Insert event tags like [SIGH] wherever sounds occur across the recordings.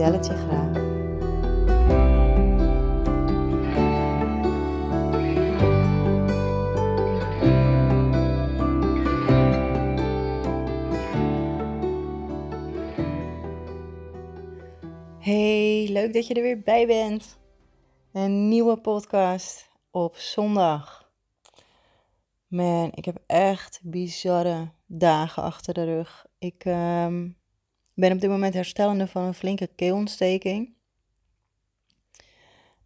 vertel graag. Hey, leuk dat je er weer bij bent. Een nieuwe podcast op zondag. Man, ik heb echt bizarre dagen achter de rug. Ik ehm, ben op dit moment herstellende van een flinke keelontsteking.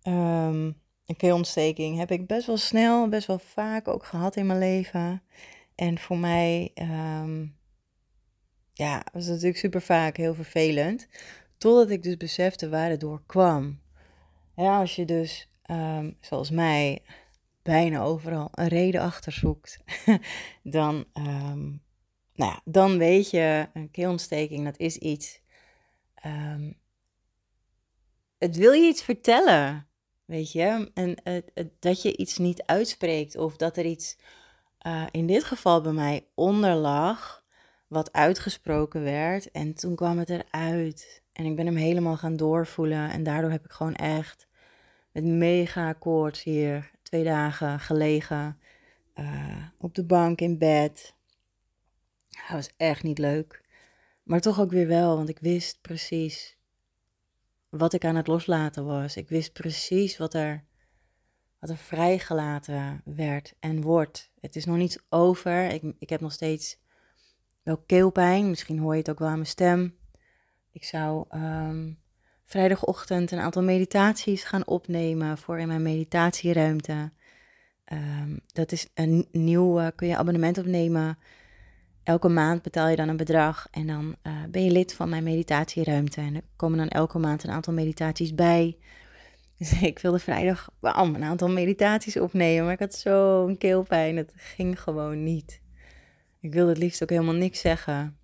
Ehm, een keelontsteking heb ik best wel snel, best wel vaak ook gehad in mijn leven. En voor mij, um, ja, was het natuurlijk super vaak heel vervelend. Totdat ik dus besefte waar het door kwam. Ja, als je dus, ehm, zoals mij, bijna overal een reden achter zoekt, [LAUGHS] dan, um, nou ja, dan weet je, een keelontsteking, dat is iets. Um, het wil je iets vertellen, weet je. En dat je iets niet uitspreekt of dat er iets, uh, in dit geval bij mij, onder lag, wat uitgesproken werd. En toen kwam het eruit. En ik ben hem helemaal gaan doorvoelen. En daardoor heb ik gewoon echt met mega koorts hier twee dagen gelegen. Uh, op de bank in bed. Dat was echt niet leuk. Maar toch ook weer wel, want ik wist precies wat ik aan het loslaten was. Ik wist precies wat er, wat er vrijgelaten werd en wordt. Het is nog niet over. Ik, ik heb nog steeds wel keelpijn. Misschien hoor je het ook wel aan mijn stem. Ik zou um, vrijdagochtend een aantal meditaties gaan opnemen voor in mijn meditatieruimte. Um, dat is een nieuw, kun je abonnement opnemen. Elke maand betaal je dan een bedrag en dan uh, ben je lid van mijn meditatieruimte. En er komen dan elke maand een aantal meditaties bij. [LAUGHS] Dus ik wilde vrijdag een aantal meditaties opnemen, maar ik had zo'n keelpijn, het ging gewoon niet. Ik wilde het liefst ook helemaal niks zeggen.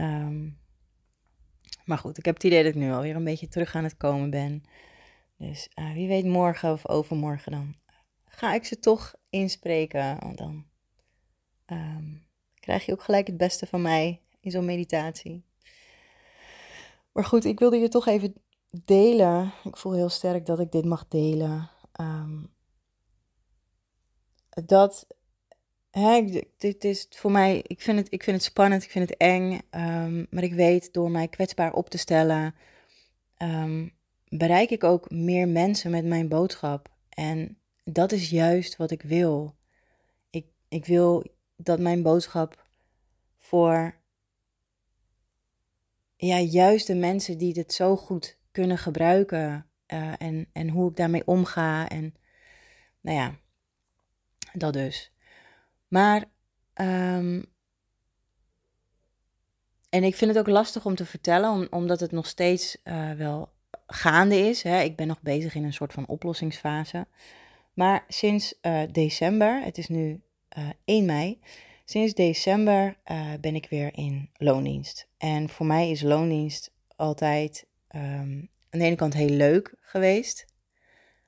Um, maar goed, ik heb het idee dat ik nu alweer een beetje terug aan het komen ben. Dus uh, wie weet morgen of overmorgen dan ga ik ze toch inspreken. Want dan um, krijg je ook gelijk het beste van mij in zo'n meditatie. Maar goed, ik wilde je toch even delen. Ik voel heel sterk dat ik dit mag delen. Um, dat Hè, dit is voor mij, ik vind, het, ik vind het spannend, ik vind het eng. Um, maar ik weet door mij kwetsbaar op te stellen, um, bereik ik ook meer mensen met mijn boodschap. En dat is juist wat ik wil. Ik, ik wil dat mijn boodschap voor ja, juist de mensen die dit zo goed kunnen gebruiken. Uh, en, en hoe ik daarmee omga. En nou ja, dat dus. Maar, um, en ik vind het ook lastig om te vertellen, om, omdat het nog steeds uh, wel gaande is. Hè. Ik ben nog bezig in een soort van oplossingsfase. Maar sinds uh, december, het is nu uh, 1 mei, sinds december ben ik weer in loondienst. En voor mij is loondienst altijd um, aan de ene kant heel leuk geweest.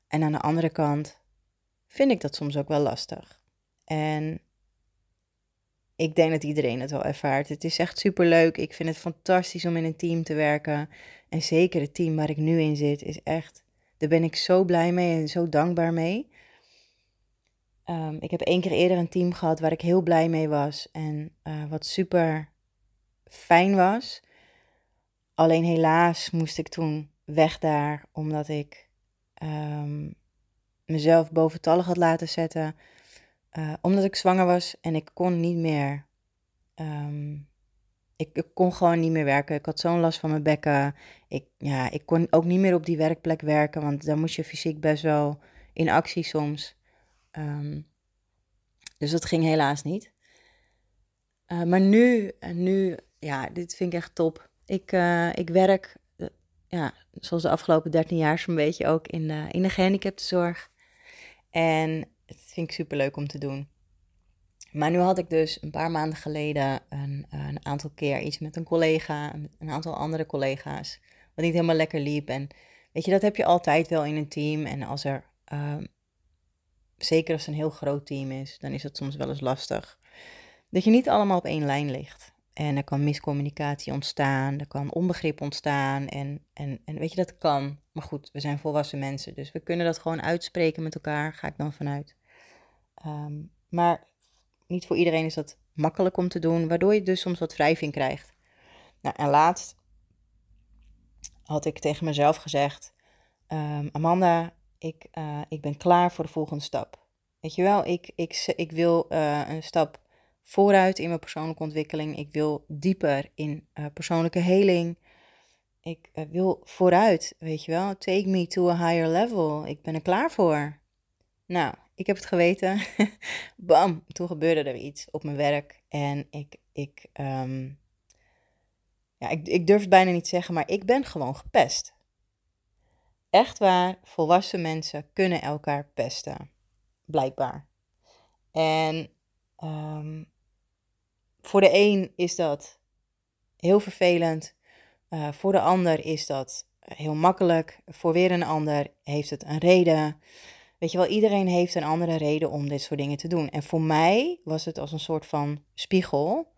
En aan de andere kant vind ik dat soms ook wel lastig. En ik denk dat iedereen het wel ervaart. Het is echt super leuk. Ik vind het fantastisch om in een team te werken. En zeker het team waar ik nu in zit is echt. Daar ben ik zo blij mee en zo dankbaar mee. Um, ik heb één keer eerder een team gehad waar ik heel blij mee was. En uh, wat super fijn was. Alleen helaas moest ik toen weg daar omdat ik um, mezelf boventallig had laten zetten uh, omdat ik zwanger was en ik kon niet meer. Ik, ik, kon gewoon niet meer werken. Ik had zo'n last van mijn bekken. Ik, ja, ik kon ook niet meer op die werkplek werken, want dan moest je fysiek best wel in actie soms. Um, dus dat ging helaas niet. Uh, maar nu, nu, ja, dit vind ik echt top. Ik, uh, ik werk ja, zoals de afgelopen 13 jaar zo'n beetje ook in in de gehandicaptenzorg. En het vind ik super leuk om te doen. Maar nu had ik dus een paar maanden geleden een, een aantal keer iets met een collega, een aantal andere collega's, wat niet helemaal lekker liep. En weet je, dat heb je altijd wel in een team. En als er, ehm, zeker als het een heel groot team is, dan is het soms wel eens lastig. Dat je niet allemaal op één lijn ligt. En er kan miscommunicatie ontstaan, er kan onbegrip ontstaan. En, en, en weet je, dat kan. Maar goed, we zijn volwassen mensen, dus we kunnen dat gewoon uitspreken met elkaar, ga ik dan vanuit. Ehm, maar niet voor iedereen is dat makkelijk om te doen, waardoor je dus soms wat wrijving krijgt. Nou, en laatst had ik tegen mezelf gezegd: ehm, Amanda, ik, uh, ik ben klaar voor de volgende stap. Weet je wel, ik, ik, ik wil uh, een stap vooruit in mijn persoonlijke ontwikkeling. Ik wil dieper in uh, persoonlijke heling. Ik wil vooruit, weet je wel. Take me to a higher level. Ik ben er klaar voor. Nou, ik heb het geweten. [LAUGHS] Bam, toen gebeurde er iets op mijn werk. En ik, ik, um, ja, ik, ik durf het bijna niet zeggen, maar ik ben gewoon gepest. Echt waar, volwassen mensen kunnen elkaar pesten. Blijkbaar. En um, voor de een is dat heel vervelend. Uh, voor de ander is dat heel makkelijk. Voor weer een ander heeft het een reden. Weet je wel, iedereen heeft een andere reden om dit soort dingen te doen. En voor mij was het als een soort van spiegel.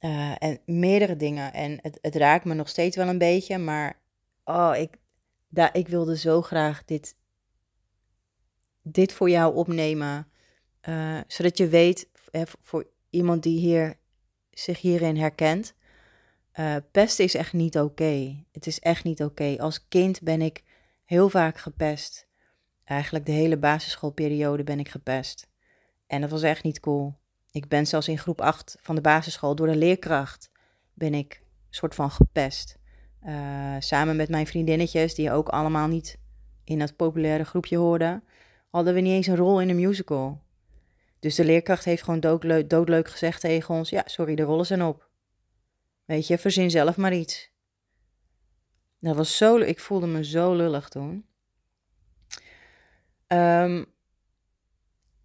Uh, en meerdere dingen. En het, het raakt me nog steeds wel een beetje. Maar oh, ik, daar, ik wilde zo graag dit, dit voor jou opnemen. Uh, zodat je weet, voor iemand die hier, zich hierin herkent. Uh, pesten is echt niet oké. Het is echt niet oké. Als kind ben ik heel vaak gepest. Eigenlijk de hele basisschoolperiode ben ik gepest. En dat was echt niet cool. Ik ben zelfs in groep 8 van de basisschool door de leerkracht ben ik soort van gepest. Uh, samen met mijn vriendinnetjes, die ook allemaal niet in dat populaire groepje hoorden, hadden we niet eens een rol in de musical. Dus de leerkracht heeft gewoon doodleuk, gezegd tegen ons: Ja, sorry, de rollen zijn op. Weet je, verzin zelf maar iets. Dat was zo, ik voelde me zo lullig toen. Um,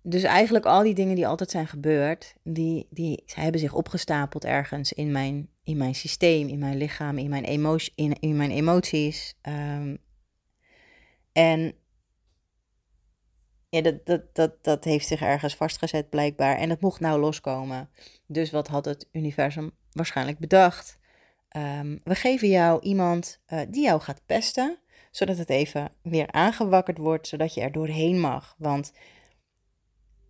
dus eigenlijk al die dingen die altijd zijn gebeurd, die, die hebben zich opgestapeld ergens in mijn, in mijn systeem, in mijn lichaam, in mijn, emotie, in, in mijn emoties. Um, en ja, dat, dat, dat, dat heeft zich ergens vastgezet blijkbaar. En dat mocht nou loskomen. Dus wat had het universum waarschijnlijk bedacht? Um, we geven jou iemand uh, die jou gaat pesten zodat het even weer aangewakkerd wordt, zodat je er doorheen mag. Want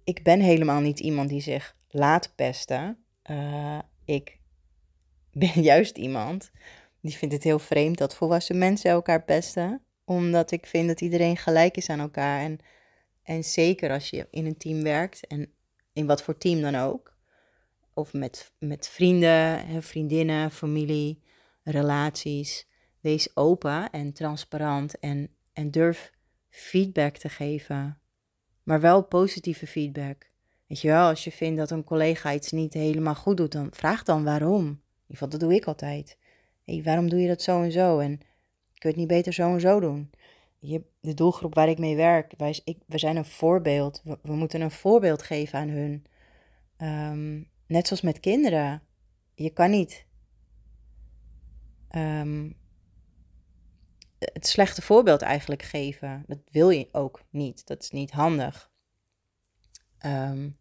ik ben helemaal niet iemand die zich laat pesten. Uh, ik [LAUGHS] ben juist iemand die vindt het heel vreemd dat volwassen mensen elkaar pesten. Omdat ik vind dat iedereen gelijk is aan elkaar. En, en zeker als je in een team werkt, en in wat voor team dan ook. Of met, met vrienden, vriendinnen, familie, relaties. Wees open en transparant en, en durf feedback te geven. Maar wel positieve feedback. Weet je wel, als je vindt dat een collega iets niet helemaal goed doet, dan vraag dan waarom. Ieder geval, dat doe ik altijd. hey, waarom doe je dat zo en zo? En kun je het niet beter zo en zo doen? Je, de doelgroep waar ik mee werk, wij, ik, we zijn een voorbeeld. We, moeten een voorbeeld geven aan hun. Um, net zoals met kinderen. Je kan niet um, het slechte voorbeeld eigenlijk geven. Dat wil je ook niet. Dat is niet handig. Um,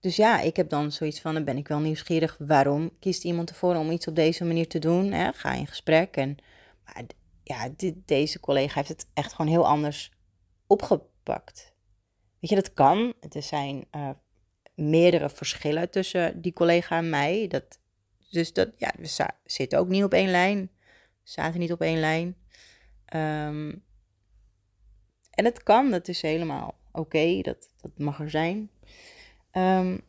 dus ja, ik heb dan zoiets van, dan ben ik wel nieuwsgierig. Waarom kiest iemand ervoor om iets op deze manier te doen? Hè? Ga in gesprek. En, maar ja, dit, deze collega heeft het echt gewoon heel anders opgepakt. Weet je, dat kan. Er zijn uh, meerdere verschillen tussen die collega en mij. Dat, dus dat, ja, we zitten ook niet op één lijn zaten niet op één lijn. Um, en het kan, dat is helemaal oké, dat, dat mag er zijn. Um,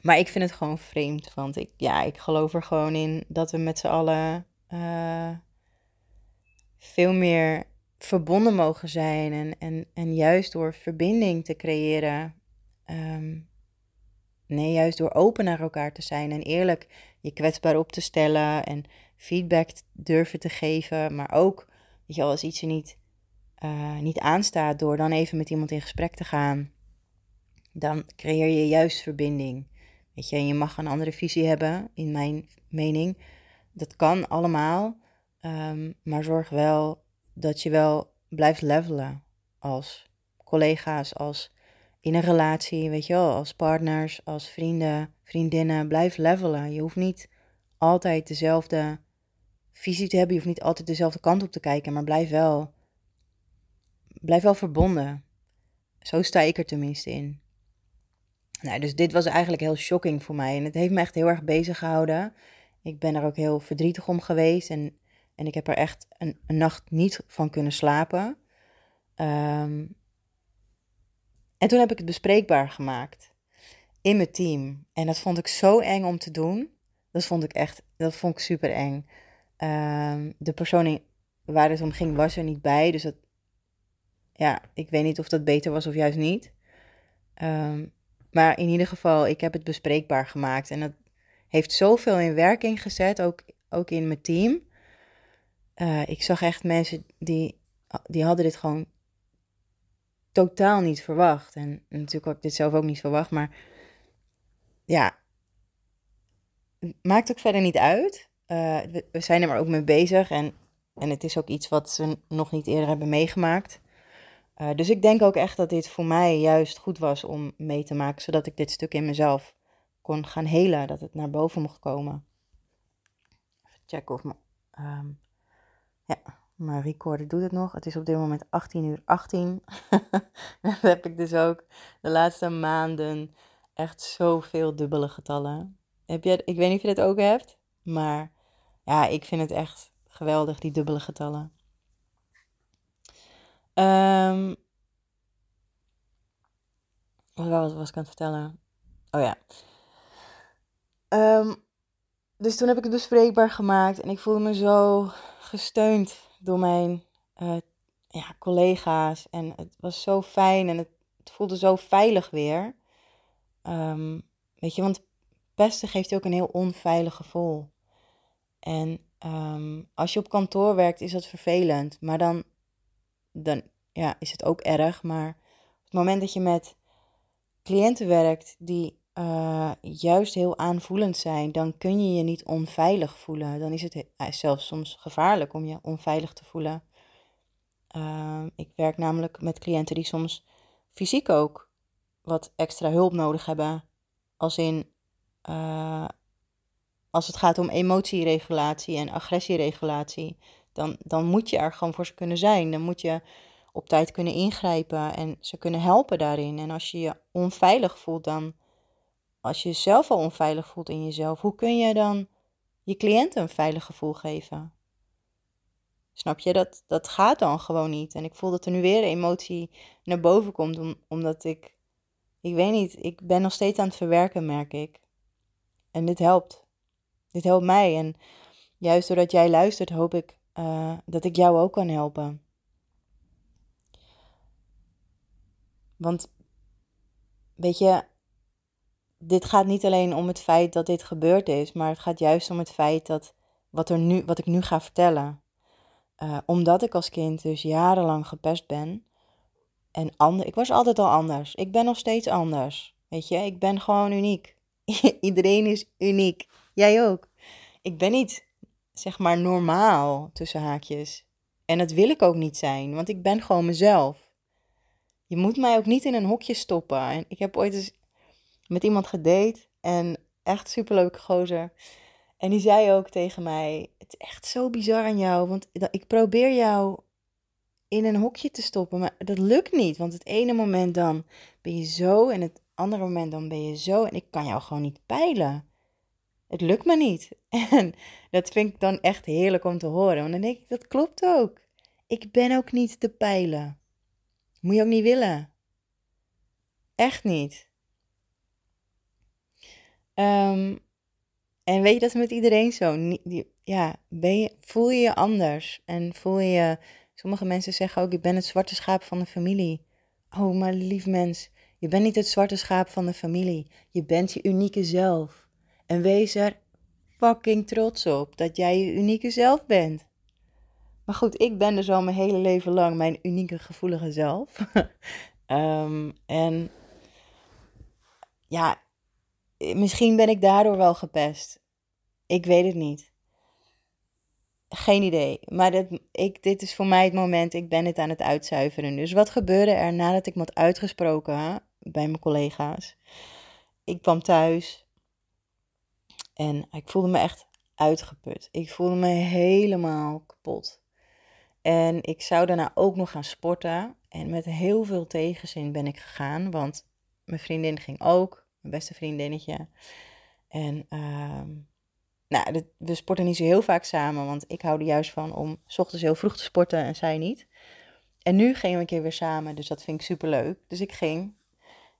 maar ik vind het gewoon vreemd, want ik, ja, ik geloof er gewoon in dat we met z'n allen uh, veel meer verbonden mogen zijn. En, en, en juist door verbinding te creëren, um, nee, juist door open naar elkaar te zijn en eerlijk je kwetsbaar op te stellen en feedback durven te geven. Maar ook, weet je wel, als iets je niet, uh, niet aanstaat door dan even met iemand in gesprek te gaan. Dan creëer je juist verbinding. Weet je, en je mag een andere visie hebben, in mijn mening. Dat kan allemaal. Um, maar zorg wel dat je wel blijft levelen als collega's, als in een relatie, weet je wel, als partners, als vrienden, vriendinnen. Blijf levelen. Je hoeft niet altijd dezelfde visie te hebben. Je hoeft niet altijd dezelfde kant op te kijken, maar blijf wel, blijf wel verbonden. Zo sta ik er tenminste in. Nou, dus dit was eigenlijk heel shocking voor mij. En het heeft me echt heel erg bezig gehouden. Ik ben er ook heel verdrietig om geweest. En, en ik heb er echt een, nacht niet van kunnen slapen. Um, en toen heb ik het bespreekbaar gemaakt in mijn team. En dat vond ik zo eng om te doen. Dat vond ik echt, dat vond ik super eng. Um, de persoon waar het om ging was er niet bij. Dus dat, ja, ik weet niet of dat beter was of juist niet. Um, maar in ieder geval, ik heb het bespreekbaar gemaakt. En dat heeft zoveel in werking gezet, ook, ook in mijn team. Uh, ik zag echt mensen die, die hadden dit gewoon totaal niet verwacht. En, natuurlijk had ik dit zelf ook niet verwacht, maar ja, maakt ook verder niet uit. Uh, we, zijn er maar ook mee bezig en, en het is ook iets wat ze nog niet eerder hebben meegemaakt. Uh, dus ik denk ook echt dat dit voor mij juist goed was om mee te maken, zodat ik dit stuk in mezelf kon gaan helen, dat het naar boven mocht komen. Even checken of mijn, um, ja, mijn recorder doet het nog. Het is op dit moment 18 uur 18. [LAUGHS] dat heb ik dus ook de laatste maanden echt zoveel dubbele getallen. Heb je, ik weet niet of je dit ook hebt, maar ja, ik vind het echt geweldig, die dubbele getallen. Um, wat ik aan het vertellen? Oh ja. Um, dus toen heb ik het bespreekbaar gemaakt en ik voelde me zo gesteund door mijn uh, ja, collega's. En het was zo fijn en het, het voelde zo veilig weer. Um, weet je, want pesten geeft ook een heel onveilig gevoel. En als je op kantoor werkt, is dat vervelend. Maar dan, dan ja, is het ook erg. Maar op het moment dat je met cliënten werkt die uh, juist heel aanvoelend zijn, dan kun je je niet onveilig voelen. Dan is het uh, zelfs soms gevaarlijk om je onveilig te voelen. Uh, ik werk namelijk met cliënten die soms fysiek ook wat extra hulp nodig hebben. Als in uh, als het gaat om emotieregulatie en agressieregulatie, dan, dan moet je er gewoon voor ze kunnen zijn. Dan moet je op tijd kunnen ingrijpen en ze kunnen helpen daarin. En als je je onveilig voelt, dan als je jezelf al onveilig voelt in jezelf, hoe kun je dan je cliënten een veilig gevoel geven? Snap je, dat, dat gaat dan gewoon niet. En ik voel dat er nu weer emotie naar boven komt, omdat ik, ik weet niet, ik ben nog steeds aan het verwerken, merk ik. En dit helpt. Dit helpt mij. En juist doordat jij luistert, hoop ik uh, dat ik jou ook kan helpen. Want, weet je, dit gaat niet alleen om het feit dat dit gebeurd is, maar het gaat juist om het feit dat wat, er nu, wat ik nu ga vertellen. Uh, omdat ik als kind dus jarenlang gepest ben. En ander, ik was altijd al anders. Ik ben nog steeds anders. Weet je, ik ben gewoon uniek. [LAUGHS] Iedereen is uniek. Jij ook. Ik ben niet, zeg maar, normaal tussen haakjes. En dat wil ik ook niet zijn, want ik ben gewoon mezelf. Je moet mij ook niet in een hokje stoppen. En ik heb ooit eens met iemand gedate en echt superleuke gozer. En die zei ook tegen mij: Het is echt zo bizar aan jou, want ik probeer jou in een hokje te stoppen, maar dat lukt niet. Want het ene moment dan ben je zo en het andere moment dan ben je zo en ik kan jou gewoon niet peilen. Het lukt me niet. [LAUGHS] En dat vind ik dan echt heerlijk om te horen. Want dan denk ik, dat klopt ook. Ik ben ook niet te peilen. Moet je ook niet willen. Echt niet. Um, en weet je, dat is met iedereen zo. Ja, ben je, voel je je anders. En voel je, sommige mensen zeggen ook, ik ben het zwarte schaap van de familie. Oh, maar lief mens, je bent niet het zwarte schaap van de familie. Je bent je unieke zelf. En wees er fucking trots op dat jij je unieke zelf bent. Maar goed, ik ben dus al mijn hele leven lang mijn unieke gevoelige zelf. [LAUGHS] Ehm, en ja, misschien ben ik daardoor wel gepest. Ik weet het niet. Geen idee. Maar dit, ik, dit is voor mij het moment, ik ben het aan het uitzuiveren. Dus wat gebeurde er nadat ik me had uitgesproken bij mijn collega's? Ik kwam thuis en ik voelde me echt uitgeput. Ik voelde me helemaal kapot. En ik zou daarna ook nog gaan sporten. En met heel veel tegenzin ben ik gegaan, want mijn vriendin ging ook, mijn beste vriendinnetje. En uh, nou, we sporten niet zo heel vaak samen, want ik hou er juist van om s ochtends heel vroeg te sporten en zij niet. En nu gingen we een keer weer samen, dus dat vind ik super leuk. Dus ik ging.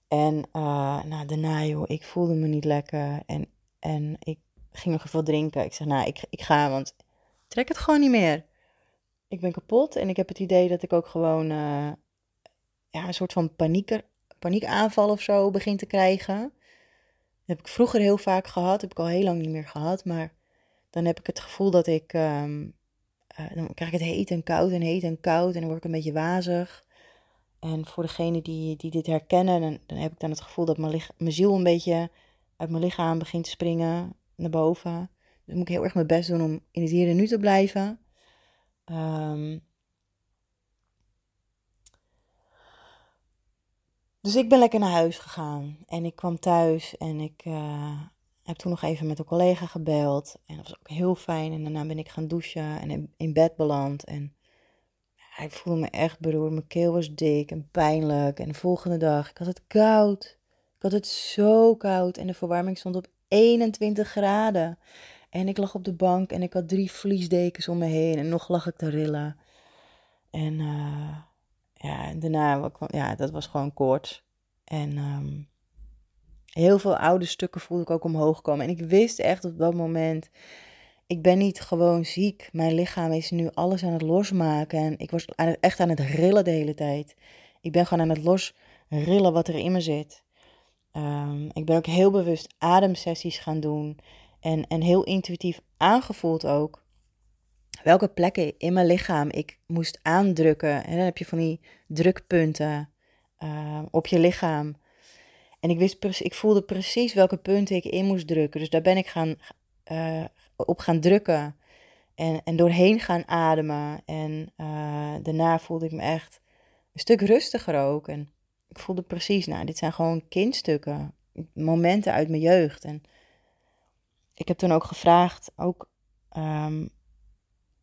En uh, nou, daarna, joh, ik voelde me niet lekker. En, en ik ging nog even drinken. Ik zeg, nou, ik, ik ga, want trek het gewoon niet meer. Ik ben kapot en ik heb het idee dat ik ook gewoon uh, ja, een soort van panieker, paniekaanval of zo begin te krijgen. Dat heb ik vroeger heel vaak gehad, heb ik al heel lang niet meer gehad. Maar dan heb ik het gevoel dat ik, um, uh, dan krijg ik het heet en koud en heet en koud en dan word ik een beetje wazig. En voor degenen die, die dit herkennen, dan, dan heb ik dan het gevoel dat mijn, mijn ziel een beetje uit mijn lichaam begint te springen naar boven. Dus moet ik heel erg mijn best doen om in het hier en nu te blijven. Um, dus ik ben lekker naar huis gegaan. En ik kwam thuis en ik uh, heb toen nog even met een collega gebeld. En dat was ook heel fijn. En daarna ben ik gaan douchen en in bed beland. En ik voelde me echt beroerd. Mijn keel was dik en pijnlijk. En de volgende dag, ik had het koud. Had het zo koud. En de verwarming stond op 21 graden. En ik lag op de bank en ik had drie vliesdekens om me heen. En nog lag ik te rillen. En uh, ja, daarna, ja, dat was gewoon koorts. En um, heel veel oude stukken voelde ik ook omhoog komen. En ik wist echt op dat moment, ik ben niet gewoon ziek. Mijn lichaam is nu alles aan het losmaken. En ik was echt aan het rillen de hele tijd. Ik ben gewoon aan het losrillen wat er in me zit. Um, ik ben ook heel bewust ademsessies gaan doen. En, en heel intuïtief aangevoeld ook. Welke plekken in mijn lichaam ik moest aandrukken. En dan heb je van die drukpunten uh, op je lichaam. En ik, wist, ik voelde precies welke punten ik in moest drukken. Dus daar ben ik gaan, uh, op gaan drukken. En, en doorheen gaan ademen. En uh, daarna voelde ik me echt een stuk rustiger ook. En ik voelde precies, nou, dit zijn gewoon kindstukken. Momenten uit mijn jeugd. En ik heb toen ook gevraagd, ook um,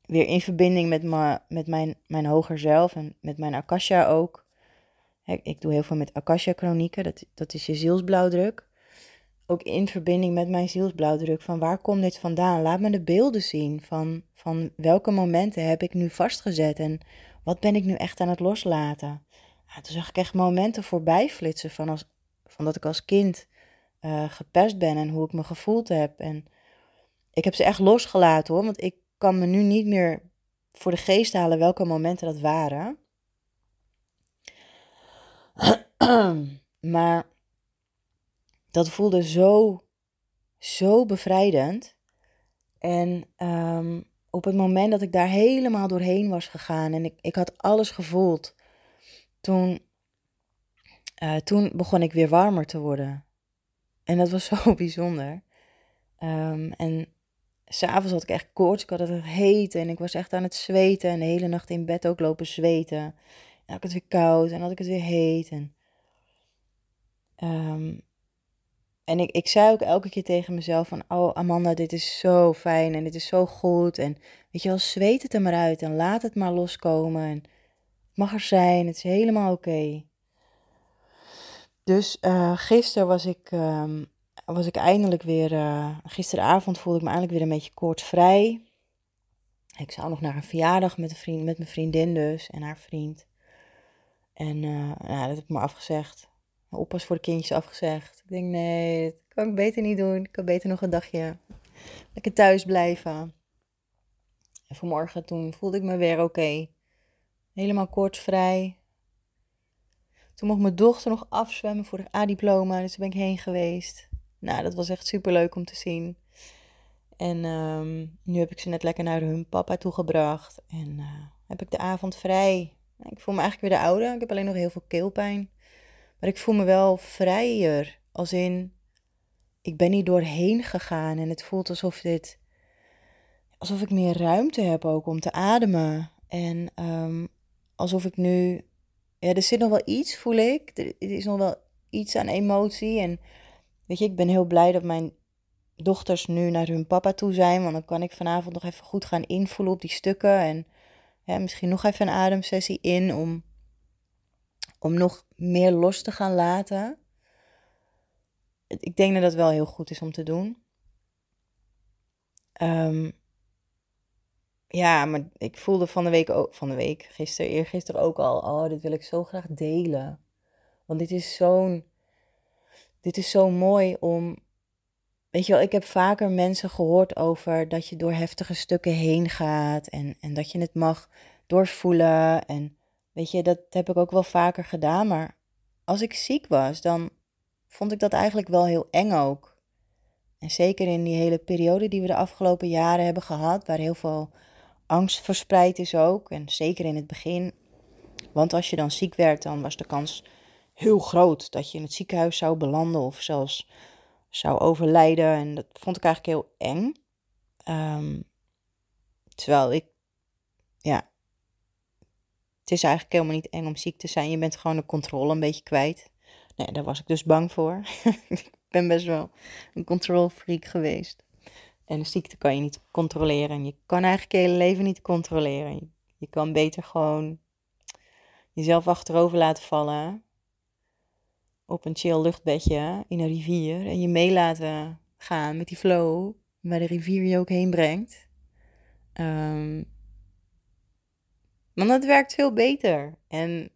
weer in verbinding met, me, met mijn, mijn hoger zelf en met mijn Akasha ook. Ik, ik doe heel veel met Akasha-chronieken, dat, dat is je zielsblauwdruk. Ook in verbinding met mijn zielsblauwdruk, van waar komt dit vandaan? Laat me de beelden zien van, van welke momenten heb ik nu vastgezet en wat ben ik nu echt aan het loslaten. Ja, toen zag ik echt momenten voorbij flitsen van, als, van dat ik als kind uh, gepest ben en hoe ik me gevoeld heb. En ik heb ze echt losgelaten hoor, want ik kan me nu niet meer voor de geest halen welke momenten dat waren. [CLEARS THROAT] maar dat voelde zo, zo bevrijdend. En um, op het moment dat ik daar helemaal doorheen was gegaan en ik, ik had alles gevoeld, toen, uh, toen begon ik weer warmer te worden. En dat was [LAUGHS] zo bijzonder. Um, en s'avonds had ik echt koorts, ik had het heet en ik was echt aan het zweten. En de hele nacht in bed ook lopen zweten. En had ik het weer koud en had ik het weer heet. En, um, en ik, ik zei ook elke keer tegen mezelf van, oh Amanda, dit is zo fijn en dit is zo goed. En weet je wel, zweet het er maar uit en laat het maar loskomen. En mag er zijn, het is helemaal oké. Dus uh, gisteren was ik, um, was ik eindelijk weer, uh, gisteravond voelde ik me eindelijk weer een beetje koortsvrij. Ik zou nog naar een verjaardag met, een vriend, met mijn vriendin dus en haar vriend. En uh, dat heb ik maar afgezegd. Mijn oppas voor de kindjes afgezegd. Ik denk, nee, dat kan ik beter niet doen. Ik kan beter nog een dagje lekker thuis blijven. En vanmorgen toen voelde ik me weer oké. Helemaal koortsvrij. Toen mocht mijn dochter nog afzwemmen voor de A-diploma, dus daar ben ik heen geweest. Nou, dat was echt super leuk om te zien. En ehm, nu heb ik ze net lekker naar hun papa toegebracht. En uh, heb ik de avond vrij. Ik voel me eigenlijk weer de oude. Ik heb alleen nog heel veel keelpijn. Maar ik voel me wel vrijer. Als in, ik ben niet doorheen gegaan. En het voelt alsof dit, alsof ik meer ruimte heb ook om te ademen. En um, alsof ik nu, ja, er zit nog wel iets, voel ik. Er is nog wel iets aan emotie. En weet je, ik ben heel blij dat mijn dochters nu naar hun papa toe zijn. Want dan kan ik vanavond nog even goed gaan invoelen op die stukken. En misschien nog even een ademsessie in om, om nog meer los te gaan laten. Ik denk dat dat wel heel goed is om te doen. Um, ja, maar ik voelde van de week ook, van de week, gisteren, eergisteren ook al, oh, dit wil ik zo graag delen. Want dit is zo'n, dit is zo mooi om, weet je wel, ik heb vaker mensen gehoord over dat je door heftige stukken heen gaat en, en dat je het mag doorvoelen. En weet je, dat heb ik ook wel vaker gedaan. Maar als ik ziek was, dan vond ik dat eigenlijk wel heel eng ook. En zeker in die hele periode die we de afgelopen jaren hebben gehad, waar heel veel angst verspreid is ook. En zeker in het begin. Want als je dan ziek werd, dan was de kans heel groot dat je in het ziekenhuis zou belanden of zelfs zou overlijden. En dat vond ik eigenlijk heel eng. Ehm, terwijl ik, ja, het is eigenlijk helemaal niet eng om ziek te zijn. Je bent gewoon de controle een beetje kwijt. Nee, daar was ik dus bang voor. [LAUGHS] ik ben best wel een control freak geweest. En een ziekte kan je niet controleren. En je kan eigenlijk je hele leven niet controleren. Je, kan beter gewoon jezelf achterover laten vallen. Op een chill luchtbedje in een rivier. En je mee laten gaan met die flow. Waar de rivier je ook heen brengt. Um, want dat werkt veel beter. En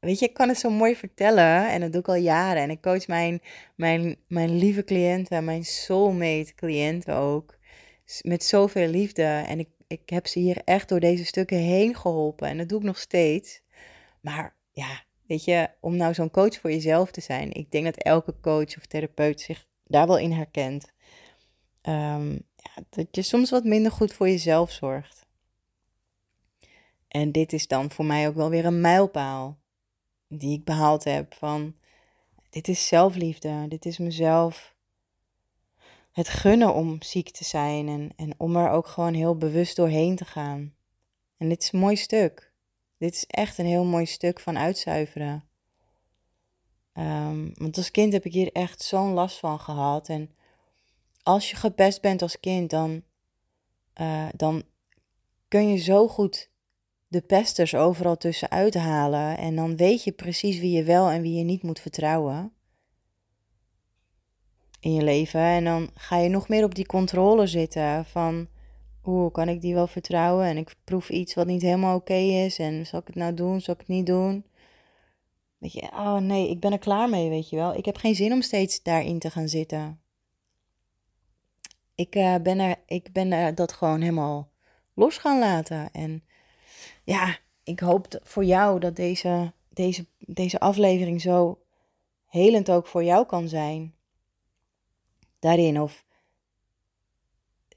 weet je, ik kan het zo mooi vertellen en dat doe ik al jaren. En ik coach mijn, mijn, mijn lieve cliënten, mijn soulmate cliënten ook, met zoveel liefde. En ik, ik heb ze hier echt door deze stukken heen geholpen en dat doe ik nog steeds. Maar ja, weet je, om nou zo'n coach voor jezelf te zijn, ik denk dat elke coach of therapeut zich daar wel in herkent. Um, ja, dat je soms wat minder goed voor jezelf zorgt. En dit is dan voor mij ook wel weer een mijlpaal die ik behaald heb. Van dit is zelfliefde, dit is mezelf het gunnen om ziek te zijn en, en om er ook gewoon heel bewust doorheen te gaan. En dit is een mooi stuk. Dit is echt een heel mooi stuk van uitzuiveren. Um, want als kind heb ik hier echt zo'n last van gehad. En als je gepest bent als kind, dan, uh, dan kun je zo goed de pesters overal tussenuit halen. En dan weet je precies wie je wel en wie je niet moet vertrouwen in je leven. En dan ga je nog meer op die controle zitten van, hoe kan ik die wel vertrouwen? En ik proef iets wat niet helemaal oké is. En zal ik het nou doen? Zal ik het niet doen? Weet je, oh nee, ik ben er klaar mee, weet je wel. Ik heb geen zin om steeds daarin te gaan zitten. Ik, uh, ben, er, ik ben er dat gewoon helemaal los gaan laten. En ja, ik hoop voor jou dat deze, deze, deze aflevering zo helend ook voor jou kan zijn. Daarin. Of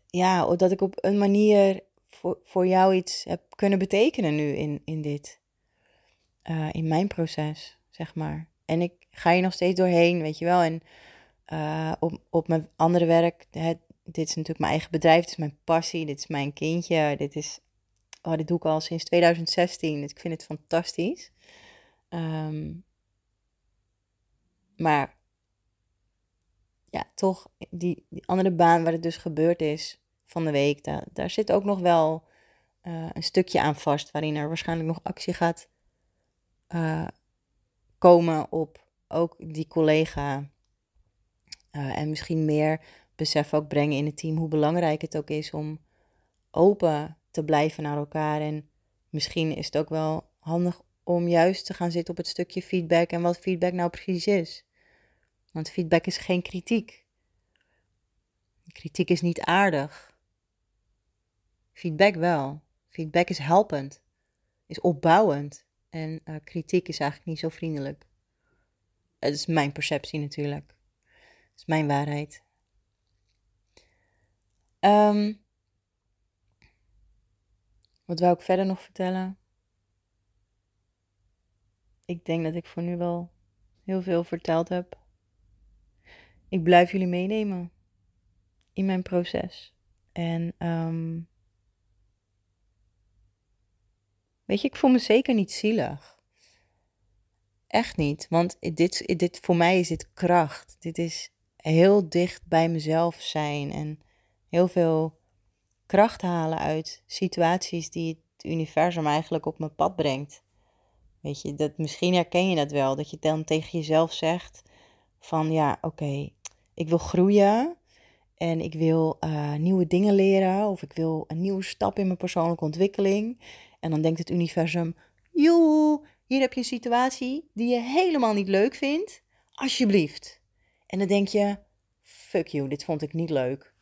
ja, dat ik op een manier voor, voor jou iets heb kunnen betekenen nu in, in dit. Uh, in mijn proces, zeg maar. En ik ga hier nog steeds doorheen, weet je wel. En uh, op, op mijn andere werk, dit is natuurlijk mijn eigen bedrijf, dit is mijn passie, dit is mijn kindje, dit is oh, dit doe ik al sinds 2016. Dus ik vind het fantastisch. Um, maar ja, toch, die, andere baan waar het dus gebeurd is van de week, daar, daar zit ook nog wel uh, een stukje aan vast, waarin er waarschijnlijk nog actie gaat uh, komen op ook die collega. Uh, en misschien meer besef ook brengen in het team hoe belangrijk het ook is om open te blijven naar elkaar. En misschien is het ook wel handig om juist te gaan zitten op het stukje feedback en wat feedback nou precies is. Want feedback is geen kritiek. Kritiek is niet aardig. Feedback wel. Feedback is helpend, is opbouwend. En uh, kritiek is eigenlijk niet zo vriendelijk. Het is mijn perceptie natuurlijk. Is mijn waarheid. Ehm, wat wou ik verder nog vertellen? Ik denk dat ik voor nu wel heel veel verteld heb. Ik blijf jullie meenemen in mijn proces. En ehm, weet je, ik voel me zeker niet zielig. Echt niet, want dit, dit, voor mij is dit kracht. Dit is heel dicht bij mezelf zijn en heel veel kracht halen uit situaties die het universum eigenlijk op mijn pad brengt. Weet je, dat, misschien herken je dat wel, dat je dan tegen jezelf zegt van ja, oké, ik wil groeien en ik wil uh, nieuwe dingen leren of ik wil een nieuwe stap in mijn persoonlijke ontwikkeling. En dan denkt het universum, joe, hier heb je een situatie die je helemaal niet leuk vindt, alsjeblieft. En dan denk je, fuck you, dit vond ik niet leuk.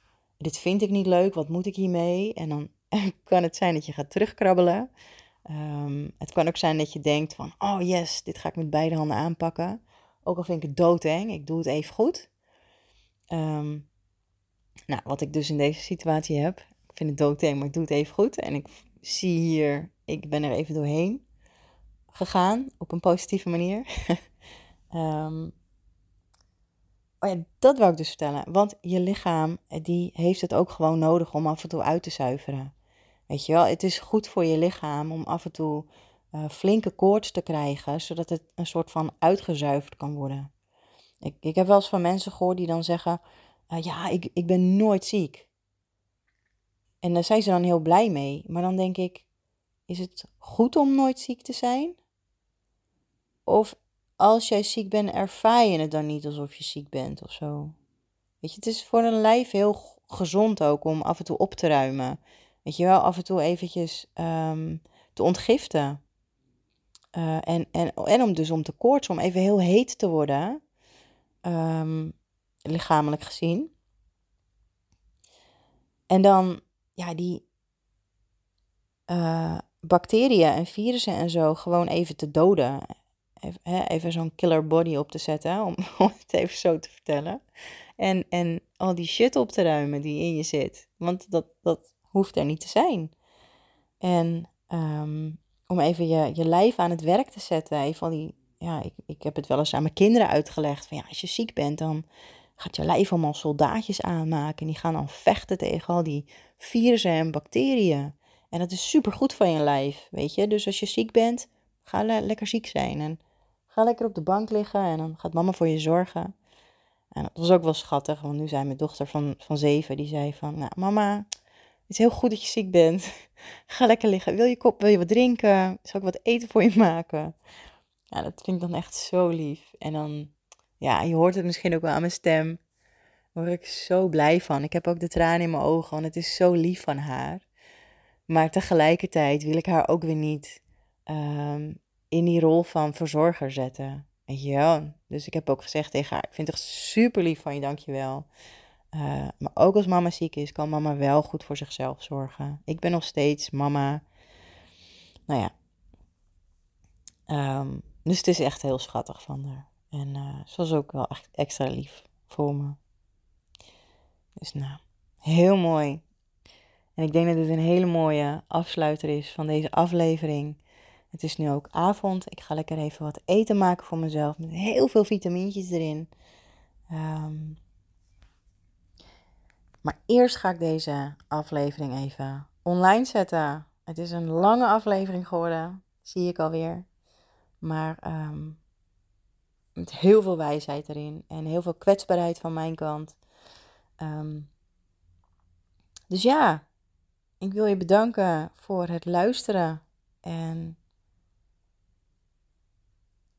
Dit vind ik niet leuk, wat moet ik hiermee? En dan [LAUGHS] kan het zijn dat je gaat terugkrabbelen. Ehm, het kan ook zijn dat je denkt van, oh yes, dit ga ik met beide handen aanpakken. Ook al vind ik het doodeng, ik doe het even goed. Ehm, nou, wat ik dus in deze situatie heb. Ik vind het doodeng, maar ik doe het even goed. En ik zie hier, ik ben er even doorheen gegaan op een positieve manier. um, [LAUGHS] oh dat wou ik dus vertellen. Want je lichaam, die heeft het ook gewoon nodig om af en toe uit te zuiveren. Weet je wel, het is goed voor je lichaam om af en toe uh, flinke koorts te krijgen, zodat het een soort van uitgezuiverd kan worden. Ik, ik heb wel eens van mensen gehoord die dan zeggen: uh, Ja, ik, ik ben nooit ziek. En daar zijn ze dan heel blij mee. Maar dan denk ik: Is het goed om nooit ziek te zijn? Of als jij ziek bent, ervaar je het dan niet alsof je ziek bent of zo? Weet je, het is voor een lijf heel gezond ook om af en toe op te ruimen. Weet je wel, af en toe eventjes um, te ontgiften. Uh, en, en, en om dus om te koortsen, om even heel heet te worden, um, lichamelijk gezien. En dan, ja, die uh, bacteriën en virussen en zo gewoon even te doden. Even, even zo'n killer body op te zetten, [LAUGHS] om, het even zo te vertellen. En, en al die shit op te ruimen die in je zit. Want dat, dat hoeft er niet te zijn. En um, om even je, je lijf aan het werk te zetten. Even die, ja, ik, ik heb het wel eens aan mijn kinderen uitgelegd. Van ja, als je ziek bent, dan gaat je lijf allemaal soldaatjes aanmaken. En die gaan dan vechten tegen al die virussen en bacteriën. En dat is super goed voor je lijf, weet je. Dus als je ziek bent, ga lekker ziek zijn. En ga lekker op de bank liggen en dan gaat mama voor je zorgen. En dat was ook wel schattig, want nu zei mijn dochter van, van zeven, die zei van, nou mama, het is heel goed dat je ziek bent. [LAUGHS] Ga lekker liggen. Wil je kop, wil je wat drinken? Zal ik wat eten voor je maken? Ja, dat vind ik dan echt zo lief. En dan, ja, je hoort het misschien ook wel aan mijn stem. Daar word ik zo blij van. Ik heb ook de tranen in mijn ogen, want het is zo lief van haar. Maar tegelijkertijd wil ik haar ook weer niet um, in die rol van verzorger zetten. Wel? Dus ik heb ook gezegd tegen haar, ik vind het echt super lief van je, dankjewel. Uh, maar ook als mama ziek is, kan mama wel goed voor zichzelf zorgen. Ik ben nog steeds mama. Nou ja. Um, dus het is echt heel schattig van haar. En uh, ze was ook wel echt extra lief voor me. Dus nou, heel mooi. En ik denk dat het een hele mooie afsluiter is van deze aflevering. Het is nu ook avond. Ik ga lekker even wat eten maken voor mezelf. Met heel veel vitamintjes erin. Um, maar eerst ga ik deze aflevering even online zetten. Het is een lange aflevering geworden, zie ik alweer. Maar um, met heel veel wijsheid erin en heel veel kwetsbaarheid van mijn kant. Um, dus ja, ik wil je bedanken voor het luisteren en